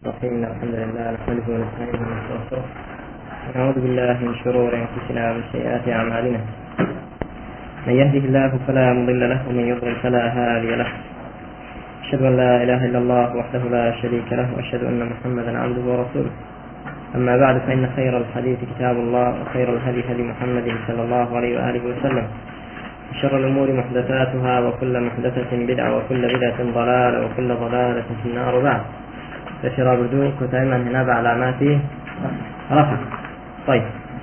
الرحيم الحمد لله نحمده ونستعينه ونستغفره. ونعوذ بالله من شرور أنفسنا ومن سيئات أعمالنا. من يهده الله فلا مضل له ومن يضلل فلا هادي له. أشهد أن لا إله إلا الله وحده لا شريك له وأشهد أن محمدا عبده ورسوله. أما بعد فإن خير الحديث كتاب الله وخير الهدي هدي محمد صلى الله عليه وآله وسلم. وشر الأمور محدثاتها وكل محدثة بدعة وكل بدعة ضلالة وكل ضلالة في النار بعد. تشرى بدو كتائما هنا بعلامات رفع. طيب.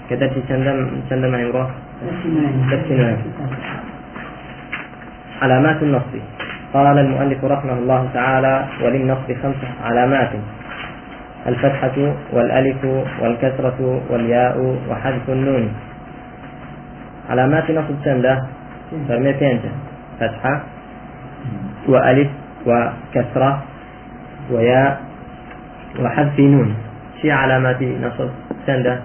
كدرت سندم سندم يورا علامات النصب. قال المؤلف رحمه الله تعالى وللنصب خمس علامات الفتحة والألف والكسرة والياء وحذف النون. علامات نصب سندة فرمي بينجا فتحة وألف وكسرة وياء وحذف نون. شي علامات نصب. سندة.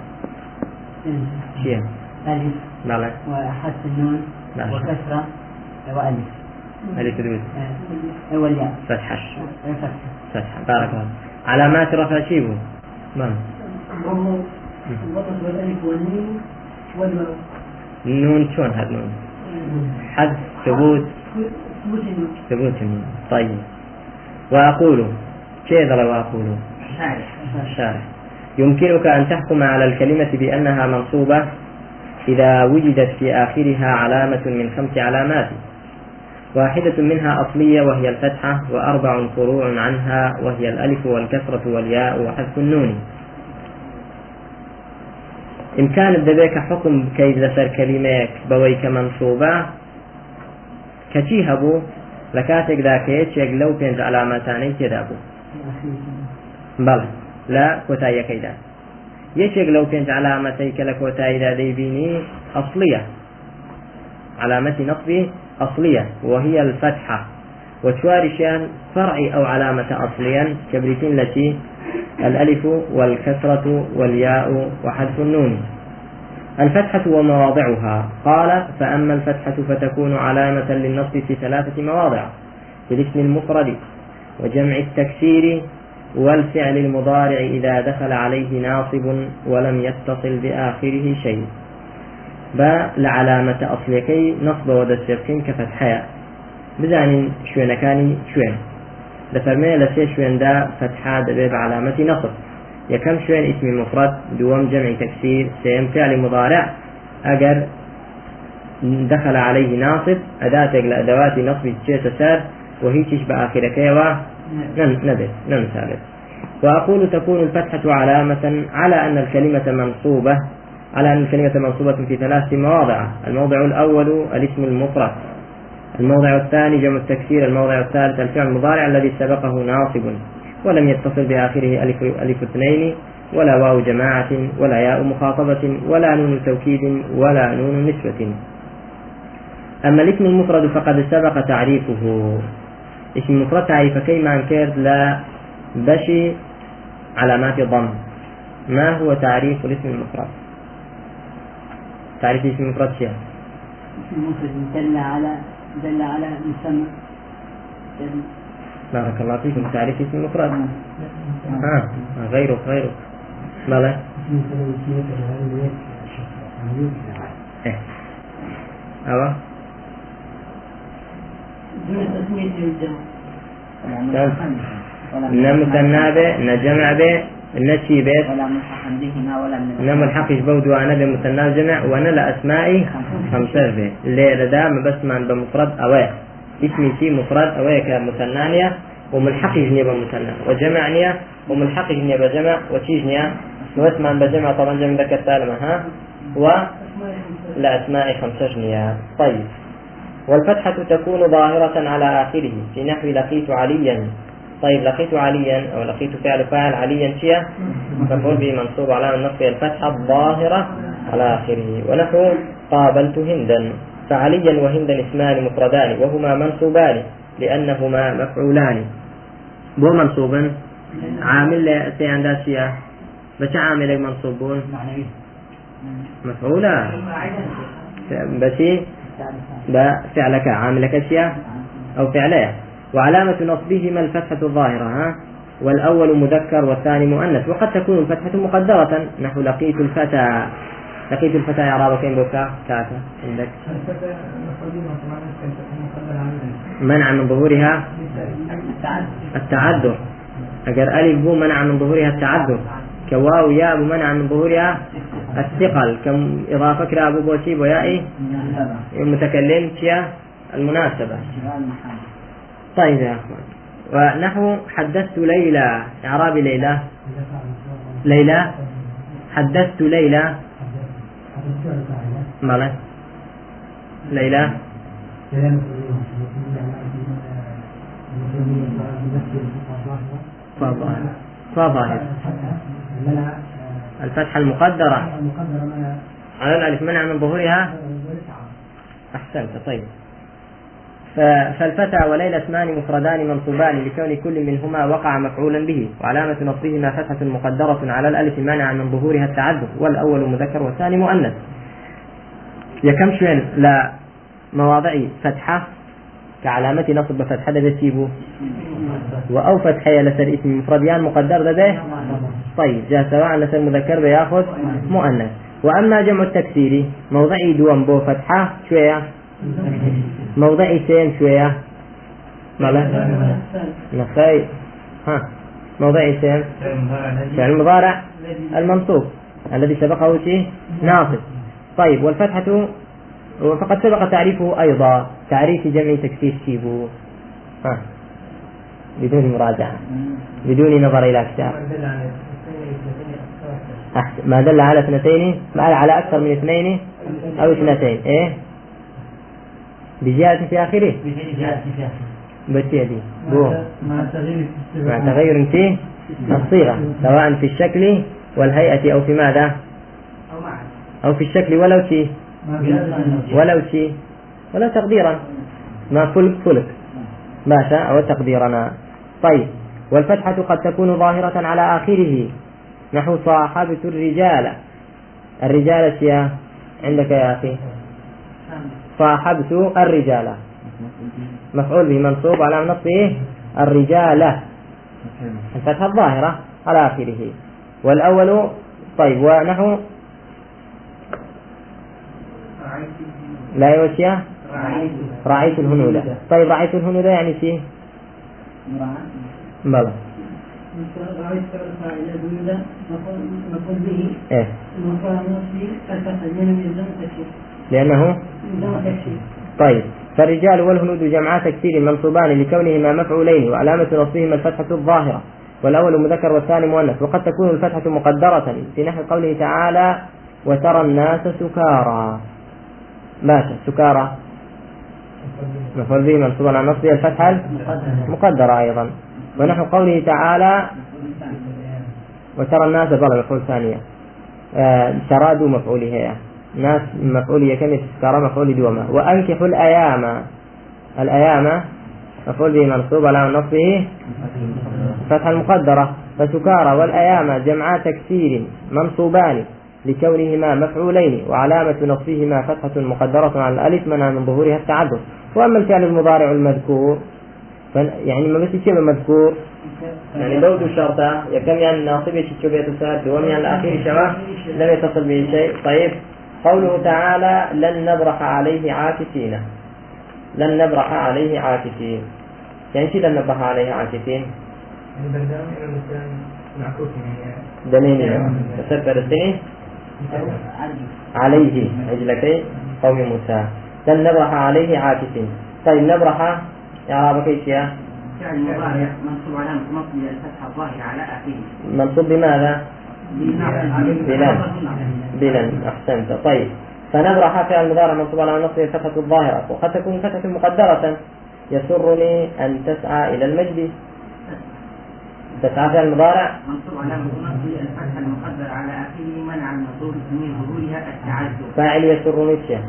شي ألف. بلى وحذف النون. وكسرة. وألف. ألف دود آه، والياء. فتحة. فتحة. فتحة. بارك الله علامات رفع شيبو الوسط والألف والواو نون شلون هذا نون؟ حذف ثبوت. ثبوت النون. ثبوت النون. طيب. وأقول. كذا لو الشارع يمكنك أن تحكم على الكلمة بأنها منصوبة إذا وجدت في آخرها علامة من خمس علامات. واحدة منها أصلية وهي الفتحة وأربع فروع عنها وهي الألف والكسرة والياء وحذف النون. إمكان الدبيك حكم كيف لسر كلمة بويك منصوبة كشي هبو لكاتك ذاك لو بينز علامتاني تدابو. بەڵێ لە کۆتاییەکەیدا یەکێک لەو پێنج علامەتەی کە لە کۆتاییدا دەیبینی ئەصلیە. علامة نصبه أصلية وهي الفتحة. وشوارشان فرع أو علامة أصليا كبريتين التي الألف والكسرة والياء وحذف النون. الفتحة ومواضعها. قال فأما الفتحة فتكون علامة للنصب في ثلاثة مواضع. في الاسم المفرد. وجمع التكسير والفعل المضارع إذا دخل عليه ناصب ولم يتصل بآخره شيء. با لعلامة أصليكي نصب ودستبكين كفتحيا بزانين شوين كاني شوين. لفرمي لسي شوين دا فتحة دبي بعلامة نصب. يكم شوين اسم مفرد دوم جمع تكسير سيم فعل مضارع. أجر دخل عليه ناصب أداة لأدوات نصب تسار وهي تشبه آخر كيوا نبت نمثالت وأقول تكون الفتحة علامة على أن الكلمة منصوبة على أن الكلمة منصوبة في ثلاث مواضع. الموضع الأول الاسم المفرد الموضع الثاني جمع التكسير الموضع الثالث الفعل المضارع الذي سبقه ناصب ولم يتصل بآخره ألف, ألف اثنين ولا واو جماعة ولا ياء مخاطبة ولا نون توكيد ولا نون نسبة أما الاسم المفرد فقد سبق تعريفه. اسم مفرد تعريفكي ما انكرت لا بشي علامات ضم؟ ما هو تعريف الاسم المفرد؟ تعريف الاسم المفرد شيء. اسم مفرد دل على دل على مسمى. دل بارك الله فيكم. تعريف اسم المفرد. ها غيره غيره ماذا؟ إيه. أيوة دون تسمية الجمع نا مثنى به نا جمع به نا شي به ولا ملحقا بهما ولا من نا ملحقش بود وأنا وأنا لاسمائي خمسة به اللي ردا بس من بمفرد اوي اسمي شي مفرد اوي كمثنانية وملحق جنيه بمثنى وجمع نية وملحق جنيه بجمع وشي جنيه واسمان بجمع طبعا جمع ذكر سالمة ها؟ و لأسماء خمسة جنيه طيب. والفتحة تكون ظاهرة على آخره. في نحو لقيت عليا. طيب لقيت عليا أو لقيت فعل فاعل عليا شيء مفعول به منصوب على النصب الفتحة الظاهرة على آخره. ونحو قابلت هندا. فعليا وهندا اسمان مفردان وهما منصوبان لأنهما مفعولان. بو منصوبا؟ عامل سي عندها شيء بس عامل منصوبون مفعولا. بس بفعلك عاملك أشياء أو فعلية. وعلامة نصبهما الفتحة الظاهرة ها؟ والأول مذكر والثاني مؤنث. وقد تكون الفتحة مقدرة. نحو لقيت الفتى لقيت الفتى إعراب كين بوكا كاتا عندك؟ منع من ظهورها؟ التعذر. أجر ألف بو منع من ظهورها التعذر. كواو ياء منع من ظهورها؟ الثقل كم إضافة كرا أبو بوشي ويائي المتكلم كيا المناسبة. طيب يا أخوان. ونحو حدثت ليلى إعراب ليلى. ليلى حدثت ليلى. مالا ليلى. فظاهر الفتحة المقدرة. على الألف منع من ظهورها. أحسنت طيب. فالفتى وليلى اسمان مفردان منصوبان لكون كل منهما وقع مفعولا به وعلامة نصبهما فتحة مقدرة على الألف منع من ظهورها التعدد والأول مذكر والثاني مؤنث. يكم شوين لا مواضع فتحة. كعلامة نصب بفتحة بسيبو وأو فتحة لسر اسم مفرديان مقدر ده طيب جاء سواء لسر مذكر بيأخذ مؤنث. وأما جمع التكسير موضعي دوام بو فتحة شوية. موضعي سين شوية. مالا نخي ها. موضعي سين. فعل المضارع المنصوب. الذي سبقه شيء ناصب طيب والفتحة وفقد سبق تعريفه أيضا تعريف جمع تكسير شيبو. ها. بدون مراجعة. بدون نظر إلى كتاب. ما دل على اثنتين؟ ما على أكثر من اثنين أو اثنتين. إيه؟ بجهة في آخره. بتي دي مع تغير في الصيغة سواء في الشكل والهيئة أو في ماذا؟ أو في الشكل ولو شيء. ولو شيء. ولو تقديرا. ما فلك. فلك ماشى أو تقديرنا طيب. والفتحة قد تكون ظاهرة على آخره. نحو صاحبت الرجال. الرجال يا عندك يا أخي. صاحبت الرجال. مفعول به منصوب على نصبه الرجال. الفتحة الظاهرة على آخره. والأول طيب. ونحو لا يوشيا رأيت الهنودة. طيب رأيت الهنودة يعني شيء بلى. تكسير لأنه؟ طيب. فالرجال والهنود جمعا تكسير منصوبان لكونهما مفعولين وعلامة نصبهما الفتحة الظاهرة والأول مذكر والثاني مؤنث وقد تكون الفتحة مقدرة في نحو قوله تعالى وترى الناس سكارى. ماشي سكارى. به منصوبا على نصبه الفتحة مقدرة أيضا. ونحو قوله تعالى وترى الناس بلى مفعول ثانية. آه ترادوا مفعوله ناس مفعول كم سكارى مفعول دوما. وأنكحوا الأيام الأيام مفعول به منصوب على نصبه فتحة المقدرة. فسكارى والأيام جمعا تكسير منصوبان. لكونهما مفعولين وعلامة نصبهما فتحة مقدرة على الألف منع من ظهورها التعدد. وأما الفعل المضارع المذكور يعني ما بس شيء مذكور. يعني لو دو شرطة يكم يعني ناصب شبية ساد ومن يعني الأخير شبه لم يتصل به شيء. طيب قوله تعالى لن نبرح عليه عاكسين لن نبرح عليه عاكسين يعني شو لن نبرح عليه عاكسين دليل. تسبر السنين عليه. عجلتي قوم موسى. لن نبرح عليه عاكسين طيب نبرح. إعرابك إيش يا؟ فعل مضارع منصوب على نصب الفتحة الظاهرة على آخره منصوب بماذا؟ بلن بلن أحسنت. طيب فنبرح فعل المضارع منصوب على نصب الفتحة الظاهرة وقد تكون فتحة مقدرة. يسرني أن تسعى إلى المجد. تسعى فعل المضارع؟ منصوب على نصب الفتحة المقدرة على آخره منع من ظهورها التعذر فاعل يسرني شيء.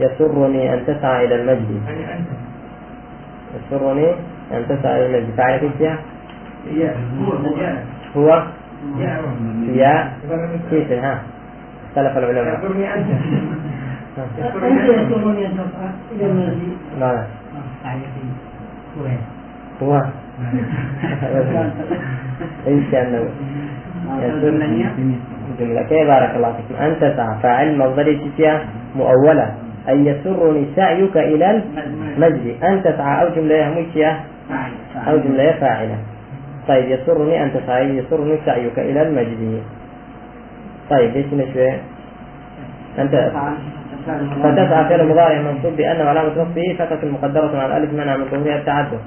يسرني أن تسعى إلى المجد. يسرني أن تسعى إلى المجد. فاعل كيف هو يا. كيف ها. اختلف العلماء. أنت. يسرني أن تسعى إلى المسجد لا لا هو. إن جملة كيف بارك الله فيك أن تسعى فاعل مصدر تسيا مؤولة أي يسرني سعيك إلى المسجد. أن تسعى أو جملة يهمك أو جملة فاعلة طيب يسرني أن تسعى يسرني سعيك إلى المجد طيب ليش نشوي أنت فتسعى فعل مضارع منصوب بأن علامة نصبه فتاة مقدرة على الألف منع من ظهورها التعدد.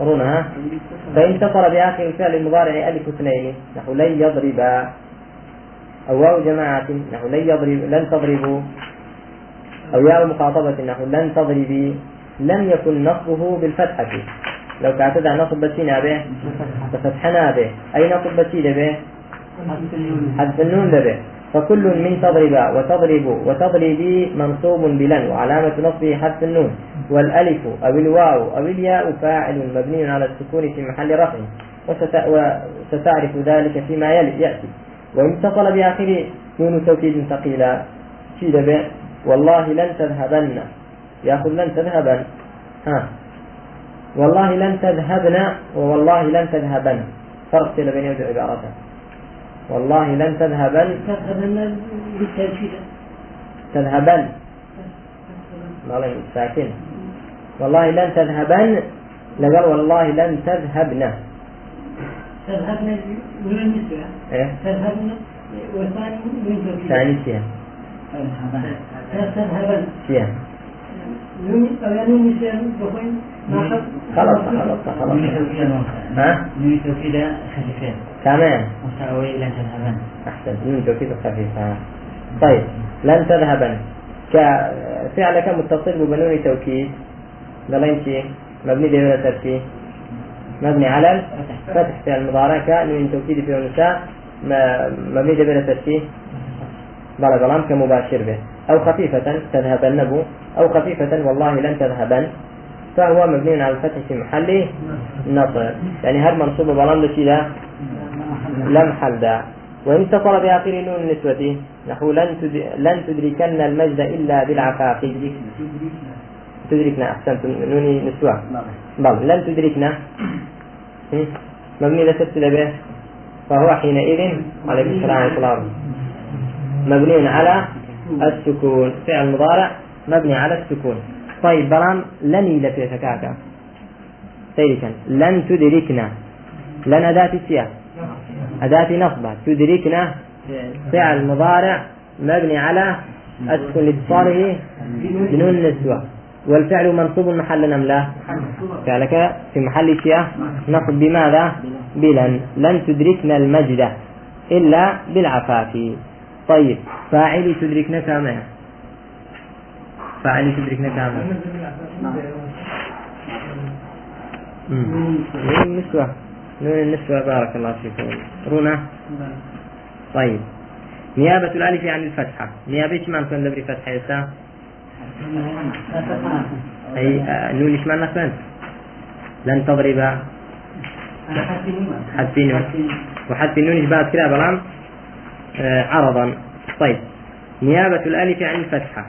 رونها فإن اتصل بآخر الفعل المضارع ألف اثنين نحو لن يضرب. أو واو جماعة نحو لن يضرب لن تضربوا أو ياء مخاطبة نحو لن تضربي لم يكن نصبه بالفتحة. لو كانت نصب بسينا به ففتحنا به. أي نصب بسينا به؟ حذف النون به. فكل من تضرب وتضرب وتضربي منصوب بلن وعلامة نصبه حذف النون والألف أو الواو أو الياء فاعل مبني على السكون في محل رفع وستعرف ذلك فيما يلي يأتي. وإن اتصل بآخر نون توكيد ثقيلة. شيد به والله لن تذهبن. يأخذ لن تذهبن. ها. والله لن تذهبن ووالله لن تذهبن. فرق بين يد عبارتين والله لن تذهبن. تذهبن بالتأكيد. تذهبن. والله ساكن. والله لن تذهبن. لقال والله لن تذهبن. تذهبن من النسبة إيه؟ تذهبن والثاني من توكيد ثاني شيء. تذهبن. حب خلاص خلاص خلاص. ها؟ نون توكيد خفيفين تمام. مساوي لن تذهبن أحسن نون توكيد خفيفة طيب لن تذهبن كفعلك متصل بنون توكيد؟ قال شيء مبني دولة تركي مبني على الفتح في المضارع كنون توكيد في النساء مبني دولة تركي بلا بلام كمباشر به. أو خفيفة تذهبن بو. أو خفيفة والله لن تذهبن. فهو مبني على الفتح في محل نصب. يعني هل منصوب بلام لشي لم حل دا وإن اتصل بآخر نون النسوة نحو لن. لن تدركن المجد إلا بالعفاف. تدركنا أحسنت نوني نسوة. بل لن تدركنا؟ مبني لتبتل به فهو حينئذ عليكم السلام الله مبني على السكون. فعل مضارع مبني على السكون. طيب بلام لن لفي فكاكا سيركا لن تدركنا. لن أداة السياق. أداة نصبة. تدركنا فعل مضارع مبني على السكون لاتصاله بنون النسوة والفعل منصوب محل نملة. فعلك في محل شيء نصب بماذا؟ بلن. لن تدركنا المجد إلا بالعفاف. طيب فاعلي تدركنا كامل فاعلي تدركنا كامل نون النسوة نون النسوة بارك الله فيكم. رونا؟ طيب. نيابة الألف عن الفتحة. نيابة ما نكون دبري فتحة يسا أي آه، نون معنى فهمت لن تضرب. حذف نون. النون إيش بعد كده بلام آه، عرضا. طيب. نيابة الألف عن الفتحة.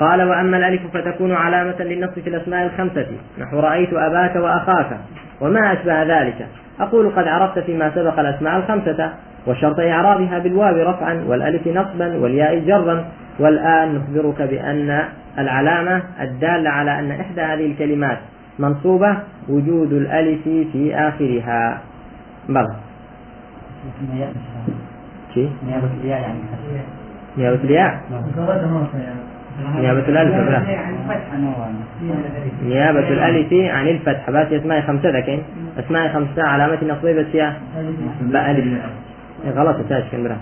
قال وأما الألف فتكون علامة للنصب في الأسماء الخمسة. نحو رأيت أباك وأخاك. وما أشبه ذلك. أقول قد عرفت فيما سبق الأسماء الخمسة وشرط إعرابها بالواو رفعا والألف نصبا والياء جرا. والآن نخبرك بأن العلامة الدالة على أن إحدى هذه الكلمات منصوبة وجود الألف في آخرها. بل شيء نيابة الياء يعني. نيابة الياء. نيابة الألف بلا. نيابة الألف عن الفتح. بس أسماء خمسة لكن أسماء خمسة علامة نصبية بس يا بألف إيه غلط تاج كمبرا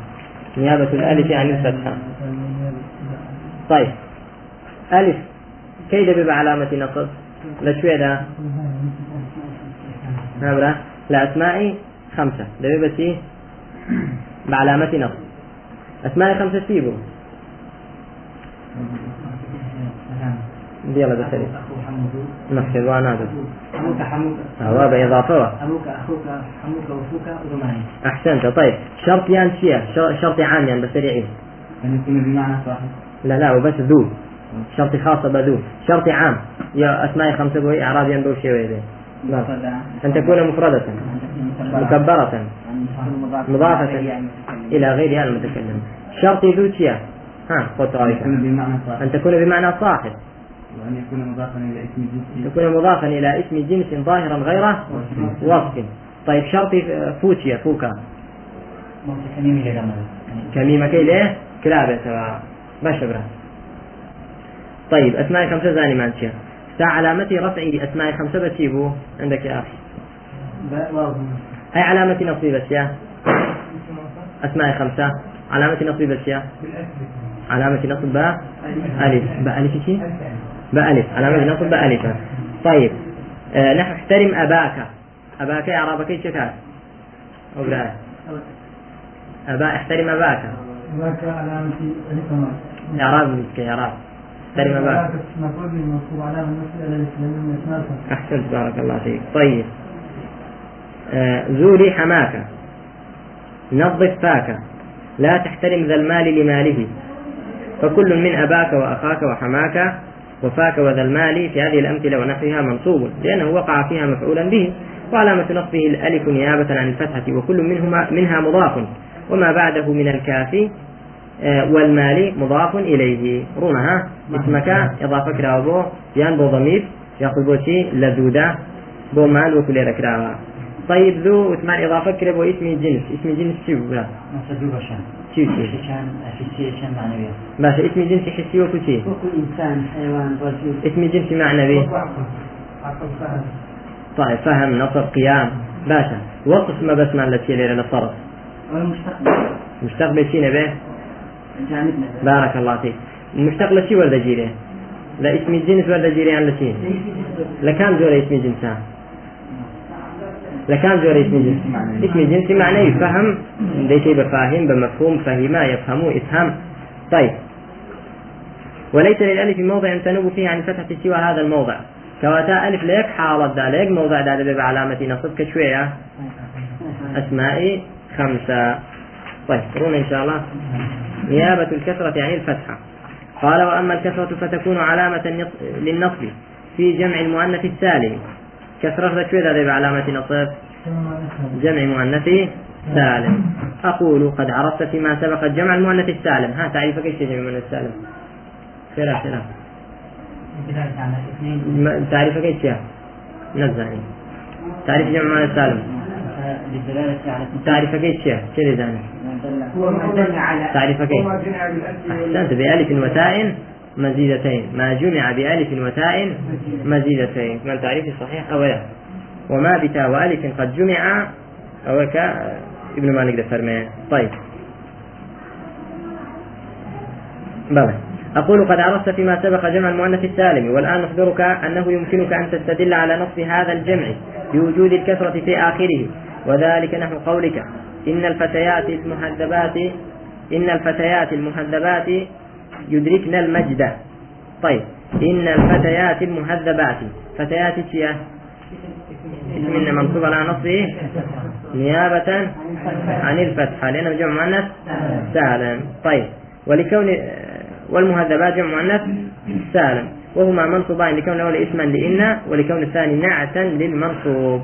نيابة الألف عن الفتحة طيب. ألف. كيف بيبقى علامة نصب؟ لشوية ده نعم لا أسماء خمسة. سي بعلامة نصب. أسماء خمسة سيبوا يلا بس نفس الوان هذا. حموك حموك هو بإضافة. أبوك أخوك حموك وفوك وزماني أحسنت. طيب. شرط يان شيء شرط عام يعني بسريعين. أن يكون بمعنى واحد لا لا وبس ذو. شرط خاصة بذو شرط عام. يا أسماء خمسة بوي إعراب ينبو شيء ويدي أن تكون مفردة. مكبرة. مضافة. مضافة إلى غيرها المتكلم. شرط ذوتيا ها. خذ أن تكون بمعنى صاحب. وأن يكون مضافا إلى اسم جنسي تكون مضافا إلى اسم جنس ظاهرا غير وصف طيب شرط فوتيا فوكا. كميمة كي ليه كلابة سواء بشبرة طيب أسماء خمسة زاني مانشيا تا علامة رفع أسماء خمسة بتيبو عندك يا أخي. هاي علامة نصب بس يا أسماء خمسة. علامة نصب بس يا علامة نصب باء ألف. باء ألف شي باء ألف. علامة نصب باء ألف. طيب. آه نحن احترم أباك. أباك يا عربك أو لا أبا احترم أباك. ذاك علامة الإقامة إعراب إعراب احترم أباك. أحسنت. بارك الله فيك. طيب. آه زوري حماك. نظف فاك. لا تحترم ذا المال لماله. فكل من أباك وأخاك وحماك وفاك وذا المال في هذه الأمثلة ونحوها منصوب لأنه وقع فيها مفعولا به وعلامة نصبه الألف نيابة عن الفتحة وكل منهما منها مضاف وما بعده من الكاف آه، والمال مضاف إليه. رونها اسمك إضافة كرابو يان بو ضمير يأخذ بوشي لذوذة بو مال وكل طيب ذو اسمان إضافة كرابو اسم جنس اسم جنس شو؟ باشا اسم جنس حسي وكشي وكل إنسان حيوان رجل اسم جنس معنوي طيب فهم نصر قيام باشا. وصف ما بس مع التي ليلة للصرف والمستقبل مستقبل. شي جانبنا بارك الله فيك المشتق شي ولا جيري لا اسم الجنس ولا جيري عن لشي لكام زور اسم جنسان؟ لكام زور اسم جنس اسم جنس معناه يفهم شيء بفاهم بمفهوم فهما يفهموا افهم طيب. وليس للألف موضع تنوب فيه عن فتحة سوى هذا الموضع. كواتا ألف ليك حالة ذلك موضع ذلك بعلامة نصب كشوية أسماء خمسة. طيب رونا إن شاء الله. نيابة الكسرة عن الفتحة. قال وأما الكسرة فتكون علامة للنصب في جمع المؤنث السالم. كسرة شو ذا بعلامة نصب. جمع مؤنث سالم. أقول قد عرفت فيما سبق جمع المؤنث السالم. ها تعريفك إيش جمع المؤنث السالم؟ خير خير تعريفك إيش يا؟ نزعني. تعريف جمع المؤنث السالم. تعريفك إيش يا؟ كيف زاني تعريفك إيش أحسنت. بألف وتاء مزيدتين. ما جمع بألف وتاء مزيدتين. من تعريف الصحيح؟ أو لا؟ وما بتاء وألف قد جمع. أو ك ابن مالك ده فرمي طيب. بلى. أقول قد عرفت فيما سبق جمع المؤنث السالم والآن نخبرك أنه يمكنك أن تستدل على نصب هذا الجمع بوجود الكسرة في آخره. وذلك نحو قولك. إن الفتيات المهذبات إن الفتيات المهذبات يدركن المجد. طيب. إن الفتيات المهذبات. فتيات شيا اسم منصوب على نصبه نيابة عن الفتحة لأنه جمع مؤنث سالم. طيب ولكون والمهذبات جمع مؤنث سالم. وهما منصوبان لكون الأول اسما لإن ولكون الثاني نعتا للمنصوب.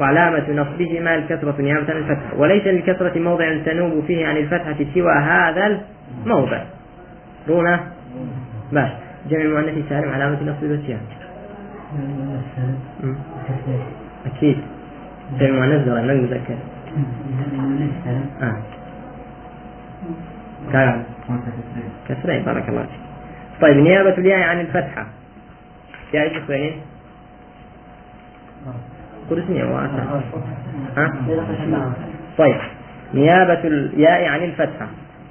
وعلامة نصبهما الكسرة نيابة عن الفتحة. وليس للكسرة موضع تنوب فيه عن الفتحة سوى هذا الموضع. رونا باش. جمع المؤنث سالم علامة نصب مم. أكيد. المؤنث ذرا ما المذكر آه. كسرين بارك الله فيك. طيب نيابة الياء عن الفتحة. يا إيش وين؟ قرسني واسع. ها؟ طيب. نيابة الياء عن الفتحة.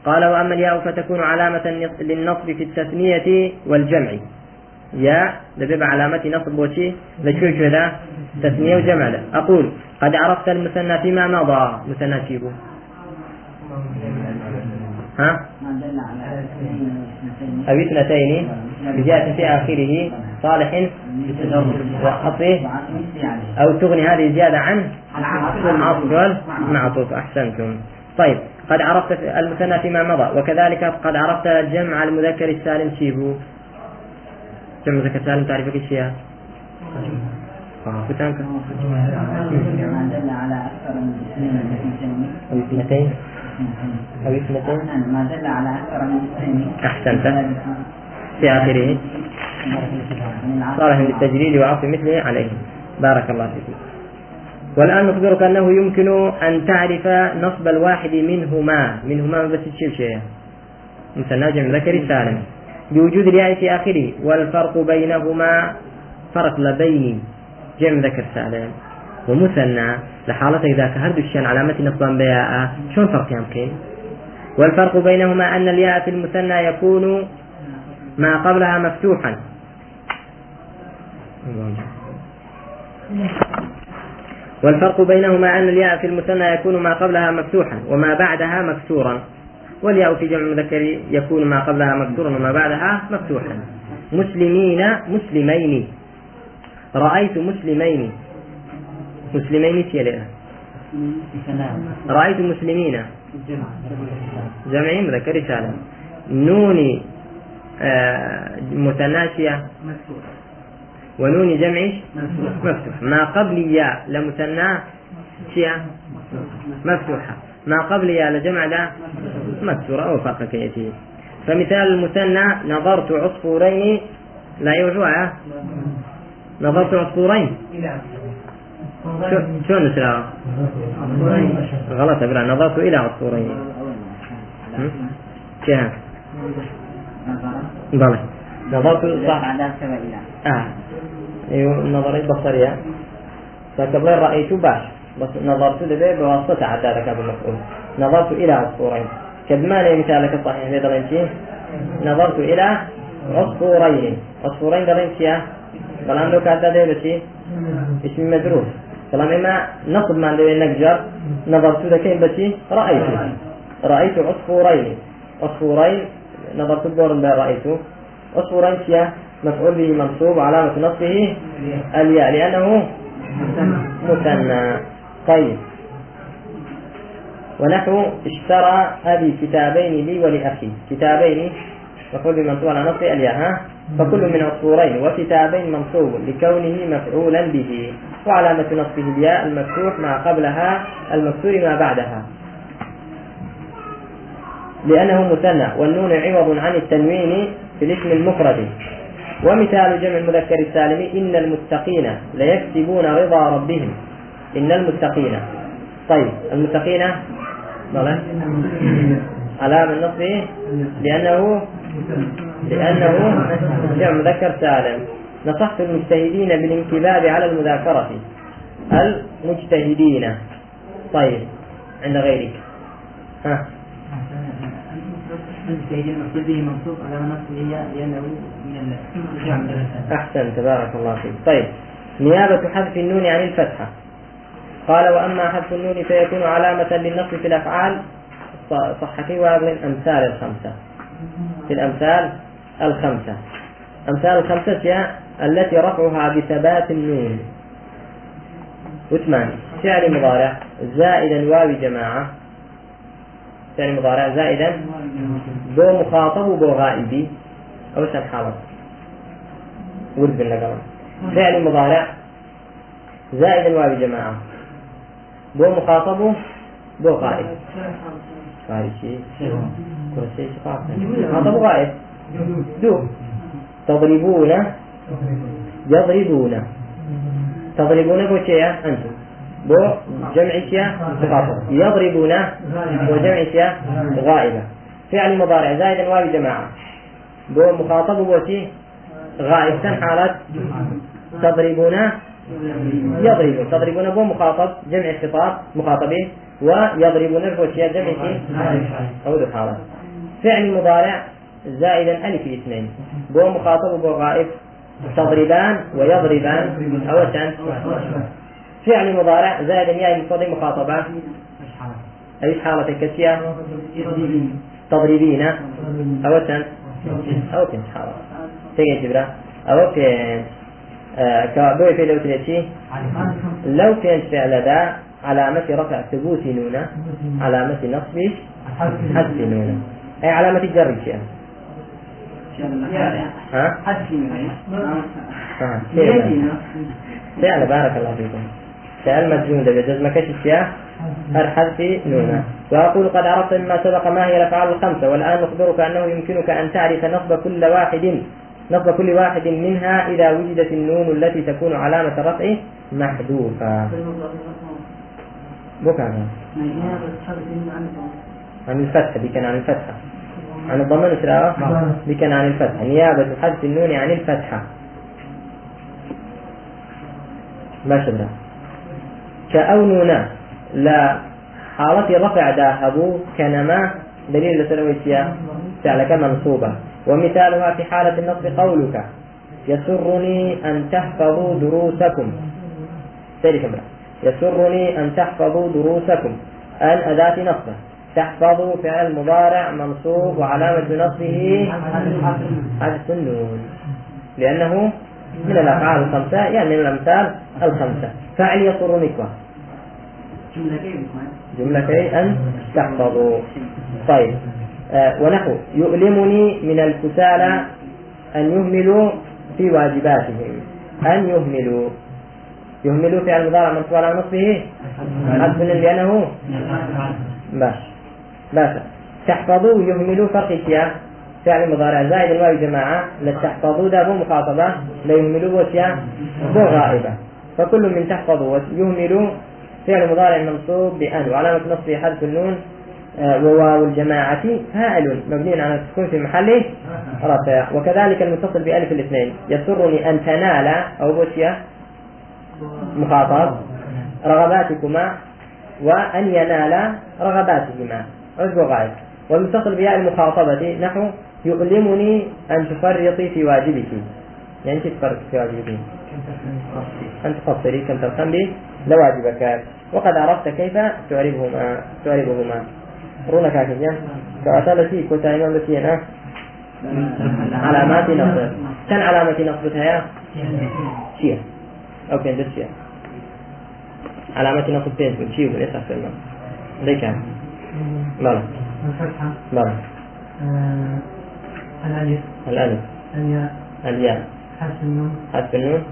قال وأما الياء فتكون علامة للنصب في التثنية والجمع. ياء ده علامة نصب وشي ده شو شو ده تثنية وجمع أقول قد عرفت المثنى فيما مضى. مثنى شيبو. ها؟ أو اثنتين. بجاءة في آخره صالح وعطفه أو تغني هذه الزيادة عن عطف معطوف. أحسنتم. طيب قد عرفت المثنى فيما مضى. وكذلك قد عرفت جمع المذكر السالم شيبو. جمع المذكر السالم تعرف إيش فيها؟ فتانك على أكثر من اثنتين أو اثنتين ما دل على أكثر من اثنين أحسنت في آخره صالح للتجريد وعطف مثله عليه بارك الله فيك والآن نخبرك أنه يمكن أن تعرف نصب الواحد منهما منهما بس تشيل شيء مثل جمع ذكر سالم بوجود الياء في آخره والفرق بينهما فرق لبين جمع ذكر سالم ومثنى لحالة إذا كهرد الشان علامة نصبا بياء شلون فرق يمكن؟ والفرق بينهما أن الياء في المثنى يكون ما قبلها مفتوحا. والفرق بينهما أن الياء في المثنى يكون ما قبلها مفتوحا وما بعدها مكسورا. والياء في جمع المذكر يكون ما قبلها مكسورا وما بعدها مفتوحا. مسلمين مسلمين. رأيت مسلمين. مسلمين تيلئة رأيت مسلمين. جمعي مذكر سالم نون آه متناسية ونون جمعي مفتوح. ما قبل ياء لمثنى شيا مفتوحة. ما قبل ياء لجمع لا مكسورة أو فرق كيفية فمثال المثنى نظرت عصفورين. لا يوجوها نظرت عصفورين. شو شو نسرع؟ غلط أقرأ نظرت إلى عصفورين. كيف بلى. نظرت صح آه. أيوه نظرية بصرية. فقبل رأيت باش. بس نظرت لبي بواسطة ذاك المفعول نظرت إلى عصفورين. كدما لي مثالك الصحيح في درنتي نظرت إلى عصفورين. عصفورين درنتي بلان لو كانت هذا بشي اسم مدروس بلان إما نصب ما عندي نقجر نظرت لكين بشي رأيت. رأيت عصفورين. عصفورين نظرت الدور رأيت. عصفورين شيا مفعول به منصوب علامة نصبه الياء لأنه مثنى. طيب. ونحو اشترى أبي كتابين لي ولأخي. كتابين مفعول به منصوب على نصبه الياء ها؟ فكل من عصفورين وكتابين منصوب لكونه مفعولا به وعلامة نصبه الياء المفتوح ما قبلها المكسور ما بعدها. لأنه مثنى والنون عوض عن التنوين في الاسم المفرد. ومثال جمع المذكر السالم إن المتقين ليكسبون رضا ربهم. إن المتقين. طيب المتقين ضلع علامة النصب لأنه لأنه جمع مذكر سالم. نصحت المجتهدين بالانكباب على المذاكرة. المجتهدين. طيب عند غيرك. ها. أحسن تبارك الله فيك. طيب نيابة حذف النون عن الفتحة. قال وأما حذف النون فيكون علامة للنصب في الأفعال صحتي وهذه الأمثال الخمسة. في الأمثال الخمسة. أمثال الخمسة التي رفعها بثبات النون. وثمان. فعل مضارع زائدا واو جماعة. فعل مضارع زائدا بو مخاطب وبو غائبي. أو سن حالة ورد بالنقرة فعل مضارع زائدا واو جماعة. بو مخاطب بو غائب غائب شيء كرسي مخاطب غائب دو. تضربون يضربون تضربون بو شيء أنتم بو جمع شيء مخاطب. يضربون بو جمع شيء غائبة فعل مضارع. زائدا واو جماعة. بو مخاطب بو شيء غائب. حالة تضربون يضربون. تضربون بو مخاطب جمع خطاب مخاطبين ويضربون بو شيء جمع شيء أو ذو حالة فعل مضارع زائدا ألف اثنين. بو مخاطب وبو غائب. تضربان ويضربان. أو سن فعل مضارع زائدا ياء المفرد مخاطبة. أي حالة كسية؟ تضربين. أو سن أو كنت حالة تيجي جبرا أو كنت. كابوي في لو تلتي لو كانت فعل ذا علامة رفع ثبوت نونة علامة نصب حذف نونة. أي علامة الجر شيء؟ ها؟ فعلا بارك الله فيكم. فعل مجزوم ده بجزم كشف هر حذف نونا وأقول قد عرفت مما سبق ما هي الأفعال الخمسة والآن نخبرك أنه يمكنك أن تعرف نصب كل واحد نصب كل واحد منها إذا وجدت النون التي تكون علامة الرفع محذوفة. بكرة. عن الفتحة كان عن الفتحة عن الضمان دي كان عن الفتحة نيابة حذف النون عن الفتحة ما شبه كأونونا لا حالة رفع ذهبوا كنما دليل لسلويتيا فعلك منصوبة. ومثالها في حالة النصب قولك. يسرني أن تحفظوا دروسكم. يسرني أن تحفظوا دروسكم. أن أداة نصبه تحفظوا فعل مضارع منصوب وعلامة نصبه. حذف النون لأنه من الأفعال الخمسة يعني من الأمثال الخمسة. فعل يسر نكوة جملتي أن تحفظوا. طيب. ونحو. يؤلمني من الكسالى أن يهملوا في واجباتهم. أن يهملوا. يهملوا فعل مضارع منصوب على نصبه حذف لأنه باش. باش. تحفظوا يهملوا فرق اشياء. فعل مضارع زائد الواو جماعة. لتحفظوا ده مو مخاطبة. ليهملوا وشياء مو غائبة. فكل من تحفظوا ويهملوا فعل مضارع منصوب بأن. وعلامة نصبه حذف النون. آه، وواو الجماعة فاعل مبني على السكون في محله رفع. وكذلك المتصل بألف الاثنين. يسرني أن تنال أو بوشيا مخاطب رغباتكما وأن ينال رغباتهما. عذب غاية والمتصل بياء المخاطبة نحو يؤلمني أن تفرطي في واجبك. يعني أنت تفرط في واجبك. أن تقصري كم ترسم لواجبك. وقد عرفت كيف تعربهما تعربهما رونا كاكيا كأتى لسي كوتا إمام لسي أنا؟ علامات نصب كان علامة نصبتها يا؟ شيء. أو كان شيء. علامة نصب بين شيء وليس أكثر من ليه كان بلى الفتحة بلى الألف. الألف. الياء. الياء. النون. حذف النون.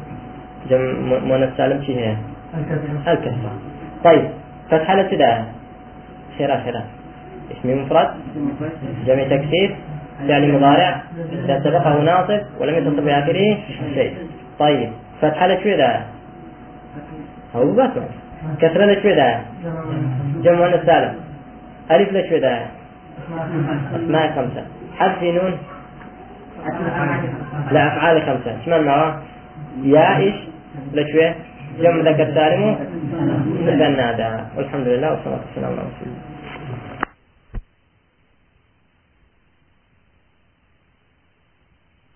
جم مؤنث سالم شيء هي الكسرة. الكسرة. طيب فتحة الابتداء. خيرا خيرا اسم مفرد جمع تكسير فعل مضارع إذا سبقه ناصب ولم يتصل بآخره شيء. طيب فتحة لشوي ده هو بس كسرة لشوي ده جمع مؤنث سالم. ألف لشوي ده أسماء خمسة. حذف نون؟ لا أفعال خمسة. شمال معه؟ يا إيش؟ لشوي جمع ذكر سالم والحمد لله والصلاة والسلام على رسول الله.